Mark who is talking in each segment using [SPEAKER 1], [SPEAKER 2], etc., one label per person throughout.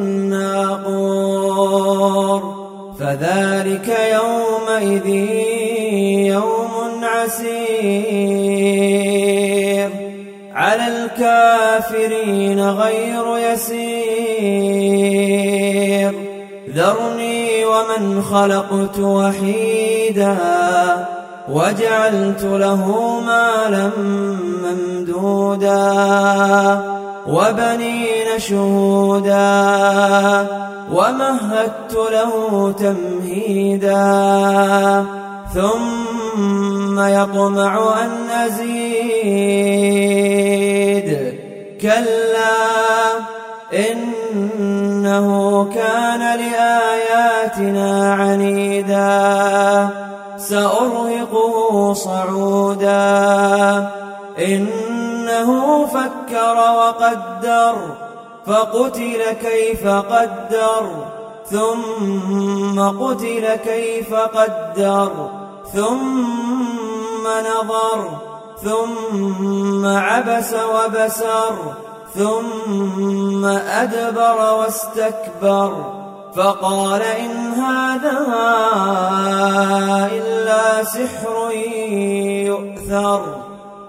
[SPEAKER 1] الناقور. فذلك يومئذ يوم عسير. على الكافرين غير يسير. ذرني ومن خلقت وحيدا وجعلت له مالا ممدودا. وبنين شهودا ومهدت له تمهيدا ثم يطمع أن أزيد. كلا إنه كان لآياتنا عنيدا سأرهقه صعودا. إن إنه فكر وقدر فقتل كيف قدر ثم قتل كيف قدر ثم نظر ثم عبس وبسر ثم أدبر واستكبر فقال إن هذا إلا سحر يؤثر.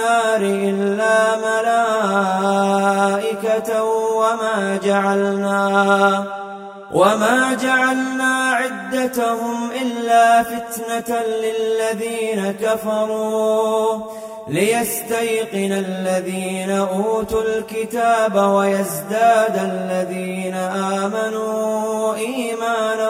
[SPEAKER 1] النار إلا ملائكة وما جعلنا وما جعلنا عدتهم إلا فتنة للذين كفروا ليستيقن الذين أوتوا الكتاب ويزداد الذين آمنوا إيمانا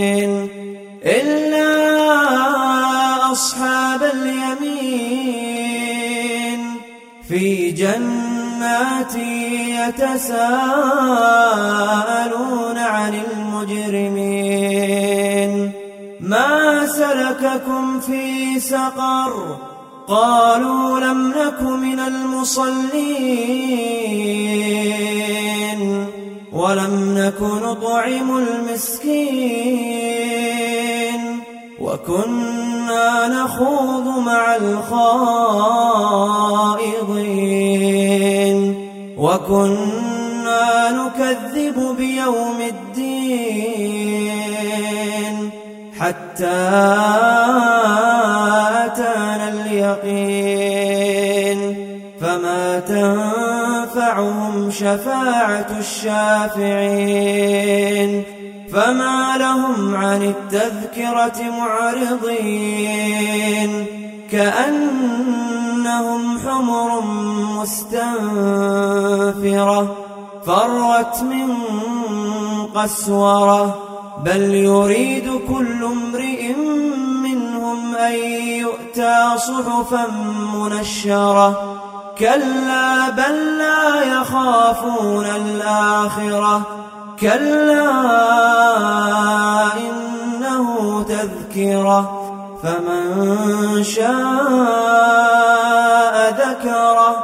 [SPEAKER 1] في جنات يتساءلون عن المجرمين. ما سلككم في سقر؟ قالوا لم نك من المصلين. ولم نك نطعم المسكين. وكنا نخوض مع الخائضين وكنا نكذب بيوم الدين حتى أتانا اليقين فما تنفعهم شفاعة الشافعين فما لهم عن التذكرة معرضين. كأنهم حمر مستنفرة فرت من قسورة. بل يريد كل امرئ منهم أن يؤتى صحفا منشرة. كلا بل لا يخافون الآخرة. كلا إنه تذكرة فمن شاء ذكره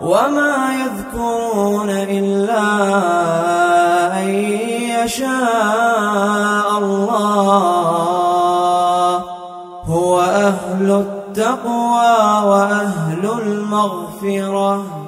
[SPEAKER 1] وما يذكرون إلا أن يشاء الله. هو أهل التقوى وأهل المغفرة.